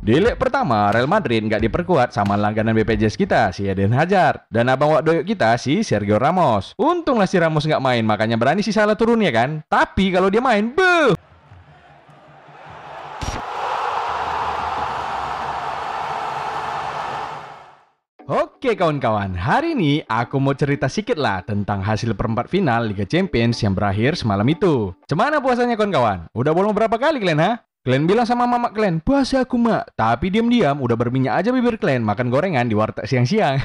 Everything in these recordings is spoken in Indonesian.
Leg pertama, Real Madrid nggak diperkuat sama langganan BPJS kita, si Eden Hazard. Dan abang wak doyok kita, si Sergio Ramos. Untunglah si Ramos nggak main, makanya berani si Salah turun ya kan. Tapi kalau dia main, beuh! Oke kawan-kawan, hari ini aku mau cerita sedikit lah tentang hasil perempat final Liga Champions yang berakhir semalam itu. Cemana puasanya kawan-kawan? Udah bolong berapa kali kalian ha? Kalian bilang sama mama kalian, puasa aku mak. Tapi diam-diam udah berminyak aja bibir kalian makan gorengan di warteg siang-siang.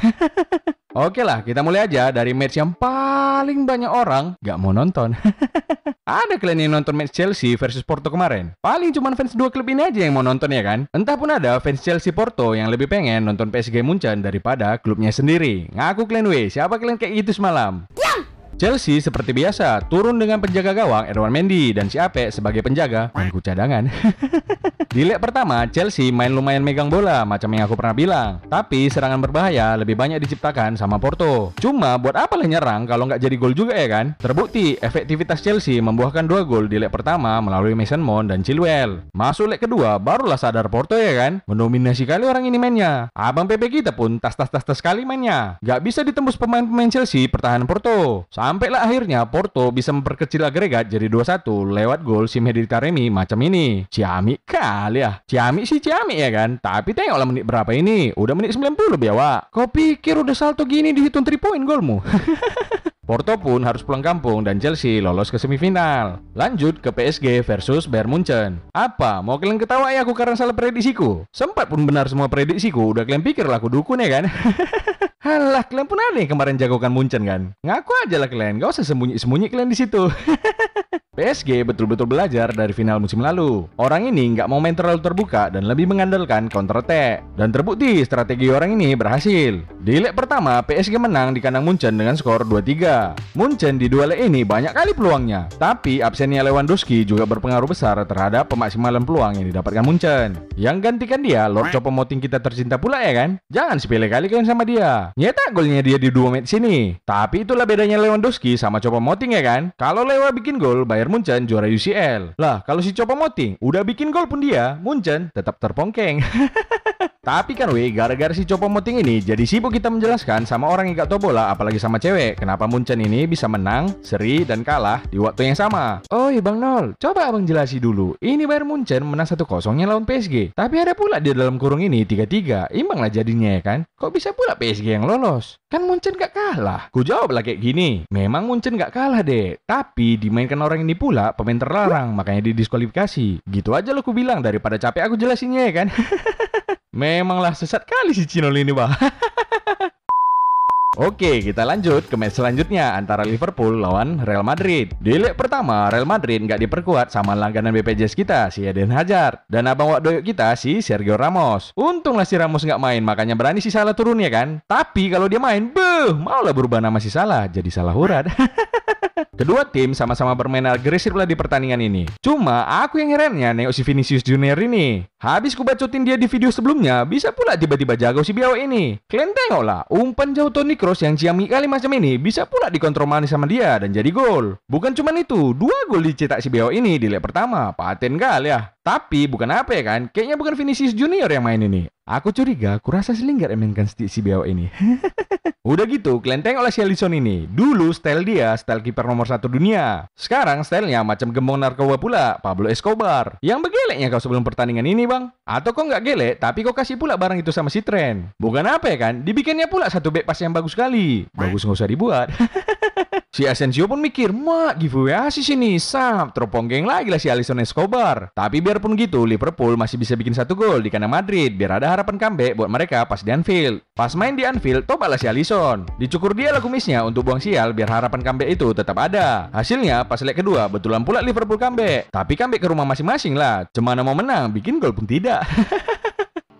Oke lah, kita mulai aja dari match yang paling banyak orang gak mau nonton. Ada kalian yang nonton match Chelsea versus Porto kemarin? Paling cuma fans dua klub ini aja yang mau nonton ya kan? Entah pun ada fans Chelsea Porto yang lebih pengen nonton PSG Munchen daripada klubnya sendiri. Ngaku kalian weh, siapa kalian kayak gitu semalam? Chelsea seperti biasa turun dengan penjaga gawang Erwan Mendy dan si Ape sebagai penjaga bangku cadangan. Di leg pertama, Chelsea main lumayan megang bola macam yang aku pernah bilang. Tapi serangan berbahaya lebih banyak diciptakan sama Porto. Cuma buat apa lah nyerang kalau nggak jadi gol juga ya kan? Terbukti efektivitas Chelsea membuahkan dua gol di leg pertama melalui Mason Mount dan Chilwell. Masuk leg kedua barulah sadar Porto ya kan? Mendominasi kali orang ini mainnya. Abang PP kita pun tas-tas-tas-tas sekali mainnya. Nggak bisa ditembus pemain-pemain Chelsea pertahanan Porto. Sampailah akhirnya Porto bisa memperkecil agregat jadi 2-1 lewat gol si Mehdi Taremi macam ini. Ciamik kali ya. Ciamik sih Ciamik ya kan. Tapi tengoklah menit berapa ini. Udah menit 90 biawa. Kau pikir udah salto gini dihitung 3 point golmu? Porto pun harus pulang kampung dan Chelsea lolos ke semifinal. Lanjut ke PSG versus Bayern Munchen. Apa? Mau kalian ketawa ya aku karena salah prediksiku? Sempat pun benar semua prediksiku. Udah kalian pikir lah aku dukun ya kan? Halah, kalian pun ada yang kemarin jagokan Munchen kan? Ngaku aja lah kalian, gak usah sembunyi-sembunyi kalian di situ. PSG betul-betul belajar dari final musim lalu. Orang ini nggak mau main terlalu terbuka dan lebih mengandalkan counter attack. Dan terbukti strategi orang ini berhasil. Di leg pertama, PSG menang di kandang Munchen dengan skor 2-3. Munchen di dua leg ini banyak kali peluangnya. Tapi absennya Lewandowski juga berpengaruh besar terhadap pemaksimalan peluang yang didapatkan Munchen. Yang gantikan dia, Lord Choupo-Moting kita tercinta pula ya kan? Jangan sepele kali kalian sama dia. Nyetak golnya dia di dua match sini. Tapi itulah bedanya Lewandowski sama Choupo-Moting ya kan? Kalau Lewa bikin gol, Bayern Bayern Munchen juara UCL. Lah, kalau si Copa Moting udah bikin gol pun dia, Munchen tetap terpongkeng. Tapi kan weh, gara-gara si Copo Moting ini jadi sibuk kita menjelaskan sama orang yang gak tau bola, apalagi sama cewek, kenapa Munchen ini bisa menang, seri, dan kalah di waktu yang sama. Oh iya Bang Nol, coba abang jelasi dulu. Ini Bayern Munchen menang 1-0 nya lawan PSG. Tapi ada pula di dalam kurung ini 3-3. Imbang lah jadinya ya kan? Kok bisa pula PSG yang lolos? Kan Munchen gak kalah. Ku jawab lah kayak gini. Memang Munchen gak kalah deh. Tapi dimainkan orang ini pula pemain terlarang, makanya didiskualifikasi. Gitu aja lo ku bilang daripada capek aku jelasinnya ya kan? Memanglah sesat kali si Cinol ini, Bah. Oke, kita lanjut ke match selanjutnya antara Liverpool lawan Real Madrid. Di leg pertama, Real Madrid nggak diperkuat sama langganan BPJS kita, si Eden Hazard. Dan abang wak doyok kita, si Sergio Ramos. Untunglah si Ramos nggak main, makanya berani si Salah turun ya kan? Tapi kalau dia main, beuh, maulah berubah nama si Salah, jadi salah urat. Kedua tim sama-sama bermain agresif lah di pertandingan ini. Cuma aku yang herannya nengok si Vinicius Junior ini. Habis ku bacotin dia di video sebelumnya, bisa pula tiba-tiba jago si biawa ini. Kalian tengok lah, umpan jauh Toni Kroos yang ciami kali macam ini bisa pula dikontrol manis sama dia dan jadi gol. Bukan cuma itu, dua gol dicetak si biawa ini di leg pertama. Paten kali ya. Tapi bukan apa ya kan, kayaknya bukan Vinicius Junior yang main ini. Aku curiga, kurasa sih nggak mainkan si biawa ini. Udah gitu, kalian tengoklah si Alisson ini. Dulu style dia, style kiper nomor satu dunia. Sekarang stylenya macam gembong narkoba pula, Pablo Escobar. Yang begeleknya kau sebelum pertandingan ini bang? Atau kau nggak gelek, tapi kau kasih pula barang itu sama si Tren. Bukan apa ya kan, dibikinnya pula satu back pass yang bagus sekali. Bagus nggak usah dibuat. Si Asensio pun mikir, mak giveaway asis ini, sap, terponggeng lagi lah si Alisson Escobar. Tapi biarpun gitu, Liverpool masih bisa bikin satu gol di kandang Madrid, biar ada harapan comeback buat mereka pas di Anfield. Pas main di Anfield, tobatlah si Alisson. Dicukur dia lah kumisnya untuk buang sial biar harapan comeback itu tetap ada. Hasilnya, pas leg kedua, betulan pula Liverpool comeback. Tapi comeback ke rumah masing-masing lah. Cemana mau menang, bikin gol pun tidak.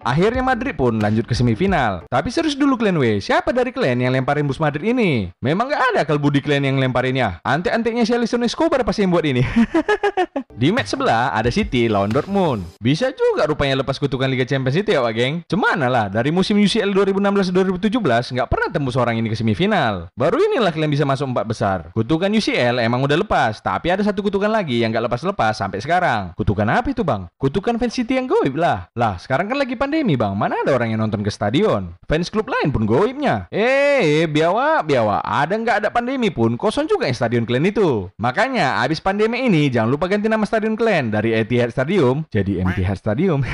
Akhirnya Madrid pun lanjut ke semifinal. Tapi serius dulu kalian weh, siapa dari kalian yang lemparin bus Madrid ini? Memang gak ada kalau budi kalian yang lemparinnya. Antek-anteknya si Alisson Escobar pasti yang buat ini. Di match sebelah ada City lawan Dortmund. Bisa juga rupanya lepas kutukan Liga Champions itu ya Wak geng. Cemana lah, dari musim UCL 2016-2017 nggak pernah tembus orang ini ke semifinal. Baru inilah kalian bisa masuk empat besar. Kutukan UCL emang udah lepas, tapi ada satu kutukan lagi yang nggak lepas-lepas sampai sekarang. Kutukan apa itu bang? Kutukan fans City yang goib lah. Lah, sekarang kan lagi pandemi bang, mana ada orang yang nonton ke stadion? Fans klub lain pun goibnya. Eh, biawa, biawa, ada nggak ada pandemi pun, kosong juga yang stadion kalian itu. Makanya, abis pandemi ini, jangan lupa ganti nama stadion dari Etihad Stadium jadi MTH Stadium.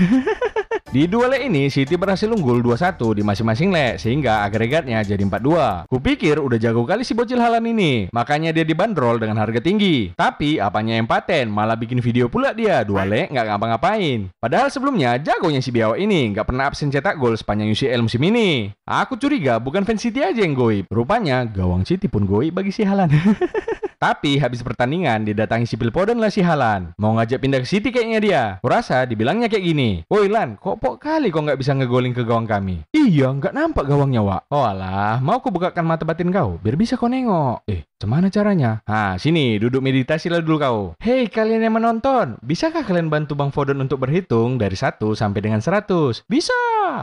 Di dua leg ini, City berhasil unggul 2-1 di masing-masing leg, sehingga agregatnya jadi 4-2. Kupikir udah jago kali si bocil halan ini, makanya dia dibanderol dengan harga tinggi. Tapi, apanya yang paten, malah bikin video pula dia, dua leg nggak ngapa-ngapain. Padahal sebelumnya, jagonya si Biawa ini nggak pernah absen cetak gol sepanjang UCL musim ini. Aku curiga bukan fans City aja yang goib. Rupanya, gawang City pun goib bagi si Halan. Tapi habis pertandingan didatangi si Pilpodon lah si Halan. Mau ngajak pindah ke City kayaknya dia. Kurasa dibilangnya kayak gini. Woi Lan, kok pok kali kok nggak bisa ngegolin ke gawang kami? Iya, nggak nampak gawangnya, Wak. Oh alah, mau aku bukakan mata batin kau, biar bisa kau nengok. Eh, Gimana caranya? Nah, sini, duduk meditasi lah dulu kau. Hei kalian yang menonton, bisakah kalian bantu Bang Fodon untuk berhitung dari 1 sampai dengan 100? Bisa!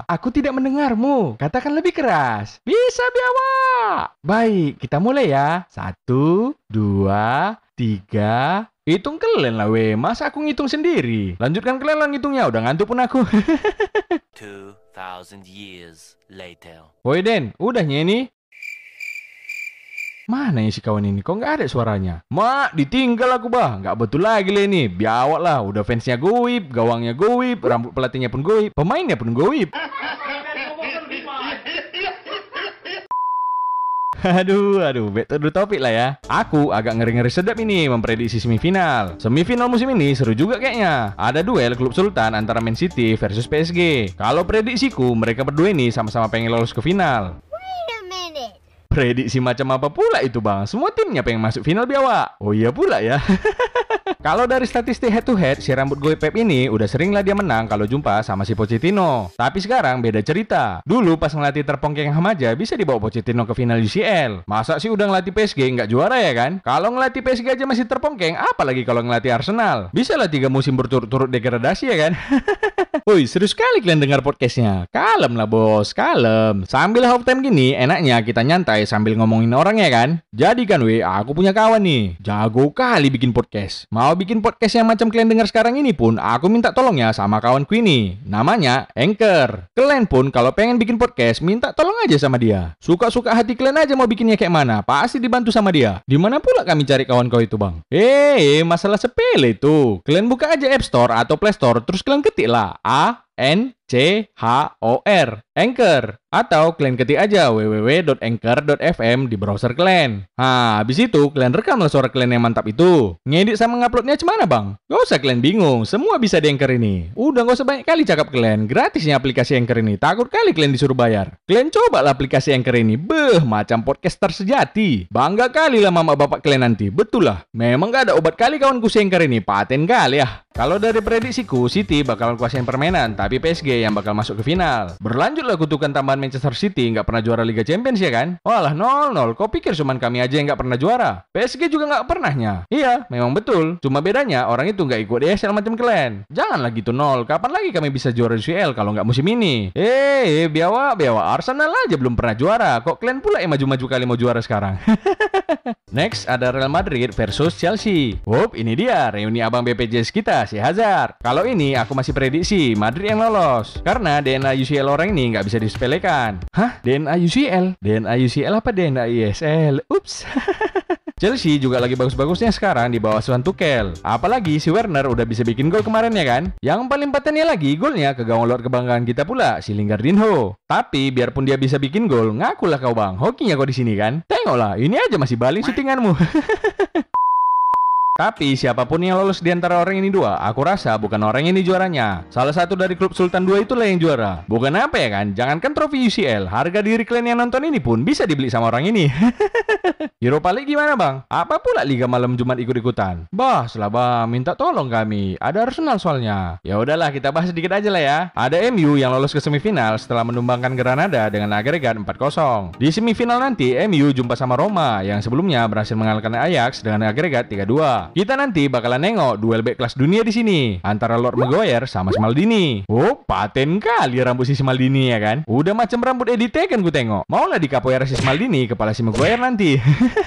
Aku tidak mendengarmu. Katakan lebih keras. Bisa, Biawa! Baik, kita mulai ya. Satu, dua, tiga, Hitung kalian lah weh, masa aku ngitung sendiri? Lanjutkan kalian lah ngitungnya, udah ngantuk pun aku. 2000 years later. Woi Den, udahnya ini? Mana ya si kawan ini? Kok nggak ada suaranya? Mak, ditinggal aku bah. Nggak betul lagi lah ini. Biawak lah. Udah fansnya goib, gawangnya goib, rambut pelatihnya pun goib, pemainnya pun goib. Aduh, aduh, back to the topic lah ya. Aku agak ngeri-ngeri sedap ini memprediksi semifinal. Semifinal musim ini seru juga kayaknya. Ada duel klub sultan antara Man City versus PSG. Kalau prediksiku, mereka berdua ini sama-sama pengen lolos ke final. Prediksi macam apa pula itu bang? Semua timnya pengen masuk final biawa. Oh iya pula ya. kalau dari statistik head to head, si rambut gue Pep ini udah sering lah dia menang kalau jumpa sama si Pochettino. Tapi sekarang beda cerita. Dulu pas ngelatih terpongkeng Hamaja bisa dibawa Pochettino ke final UCL. Masa sih udah ngelatih PSG nggak juara ya kan? Kalau ngelatih PSG aja masih terpongkeng, apalagi kalau ngelatih Arsenal? Bisa lah tiga musim berturut-turut degradasi ya kan? Woi, serius sekali kalian dengar podcastnya. Kalem lah bos, kalem. Sambil half time gini, enaknya kita nyantai sambil ngomongin orang ya kan. Jadi kan weh, aku punya kawan nih. Jago kali bikin podcast. Mau bikin podcast yang macam kalian dengar sekarang ini pun, aku minta tolong ya sama kawanku ini. Namanya Anchor. Kalian pun kalau pengen bikin podcast, minta tolong aja sama dia. Suka-suka hati kalian aja mau bikinnya kayak mana, pasti dibantu sama dia. Di mana pula kami cari kawan kau itu bang? Eh, masalah sepele itu. Kalian buka aja App Store atau Play Store, terus kalian ketik lah N C H O R Anchor atau kalian ketik aja www.anchor.fm di browser kalian. Nah, habis itu kalian rekamlah suara kalian yang mantap itu. Ngedit sama nguploadnya cemana bang? Gak usah kalian bingung, semua bisa di Anchor ini. Udah gak usah banyak kali cakap kalian, gratisnya aplikasi Anchor ini. Takut kali kalian disuruh bayar. Kalian coba lah aplikasi Anchor ini. Beh, macam podcaster sejati. Bangga kali lah mama bapak kalian nanti. Betul lah, memang gak ada obat kali kawanku si Anchor ini. Paten kali ya. Kalau dari prediksiku, City bakal kuasain permainan, tapi PSG yang bakal masuk ke final. Berlanjutlah kutukan tambahan Manchester City nggak pernah juara Liga Champions ya kan? Walah 0-0, kau pikir cuman kami aja yang nggak pernah juara? PSG juga nggak pernahnya. Iya, memang betul. Cuma bedanya orang itu nggak ikut ESL macam kalian. Janganlah gitu nol. Kapan lagi kami bisa juara UCL kalau nggak musim ini? Eh, biawa, biawa. Arsenal aja belum pernah juara. Kok kalian pula yang maju-maju kali mau juara sekarang? Next ada Real Madrid versus Chelsea. Wup, ini dia reuni abang BPJS kita si Hazard. Kalau ini aku masih prediksi Madrid yang lolos. Karena DNA UCL orang ini nggak bisa disepelekan. Hah? DNA UCL? DNA UCL apa DNA ISL? Ups. Chelsea juga lagi bagus-bagusnya sekarang di bawah Suan Tuchel. Apalagi si Werner udah bisa bikin gol kemarin ya kan? Yang paling patennya lagi golnya ke gawang luar kebanggaan kita pula, si Lingardinho. Tapi biarpun dia bisa bikin gol, ngakulah kau bang, hokinya kau di sini kan? Tengoklah, ini aja masih baling syutinganmu. Tapi siapa pun yang lolos di antara orang ini dua, aku rasa bukan orang ini juaranya. Salah satu dari klub Sultan 2 itulah yang juara. Bukan apa ya kan? Jangankan trofi UCL, harga diri kalian yang nonton ini pun bisa dibeli sama orang ini. Europa League gimana bang? Apa pula Liga Malam Jumat ikut-ikutan? Bah, setelah bang, minta tolong kami. Ada Arsenal soalnya. Ya udahlah, kita bahas sedikit aja lah ya. Ada MU yang lolos ke semifinal setelah menumbangkan Granada dengan agregat 4-0. Di semifinal nanti, MU jumpa sama Roma yang sebelumnya berhasil mengalahkan Ajax dengan agregat 3-2. Kita nanti bakalan nengok duel back kelas dunia di sini antara Lord Maguire sama si Maldini. Oh, paten kali rambut si Maldini ya kan? Udah macam rambut Edith kan gue tengok. Mau lah dikapoeira si Maldini kepala si Maguire nanti.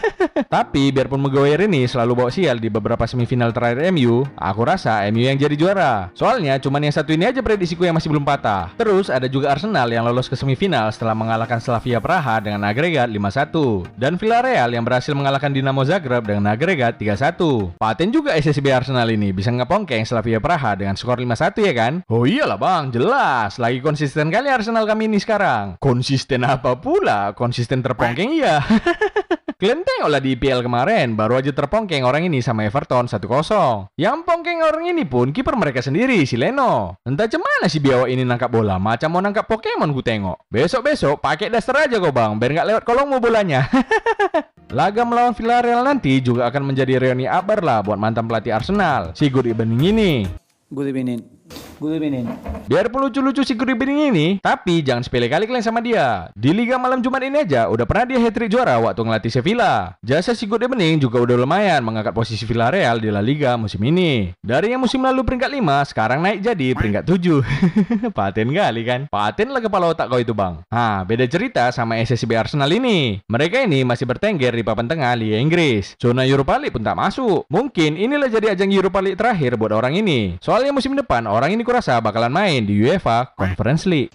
Tapi biarpun Maguire ini selalu bawa sial di beberapa semifinal terakhir MU, aku rasa MU yang jadi juara. Soalnya cuman yang satu ini aja prediksiku yang masih belum patah. Terus ada juga Arsenal yang lolos ke semifinal setelah mengalahkan Slavia Praha dengan agregat 5-1 dan Villarreal yang berhasil mengalahkan Dinamo Zagreb dengan agregat 3-1. Paten juga SSB Arsenal ini bisa ngepongkeng Slavia Praha dengan skor 5-1 ya kan? Oh iyalah bang, jelas. Lagi konsisten kali Arsenal kami ini sekarang. Konsisten apa pula? Konsisten terpongkeng iya. Kalian tengoklah di IPL kemarin, baru aja terpongkeng orang ini sama Everton 1-0. Yang pongkeng orang ini pun kiper mereka sendiri, si Leno. Entah cemana si biawa ini nangkap bola, macam mau nangkap Pokemon ku tengok. Besok-besok pakai daster aja kok bang, biar nggak lewat kolongmu bolanya. Laga melawan Villarreal nanti juga akan menjadi reuni abar lah buat mantan pelatih Arsenal, si Good Evening ini. Good evening. Evening. Biarpun lucu-lucu si Evening ini, tapi jangan sepele kali kalian sama dia. Di Liga Malam Jumat ini aja udah pernah dia hat-trick juara waktu ngelatih Sevilla. Jasa si Evening juga udah lumayan mengangkat posisi Villarreal di La Liga musim ini. Dari yang musim lalu peringkat 5, sekarang naik jadi peringkat 7. Paten kali kan? Paten lah kepala otak kau itu bang. Nah, beda cerita sama SSB Arsenal ini. Mereka ini masih bertengger di papan tengah Liga Inggris. Zona Europa League pun tak masuk. Mungkin inilah jadi ajang Europa League terakhir buat orang ini. Soalnya musim depan orang ini kurasa bakalan main di UEFA Conference League.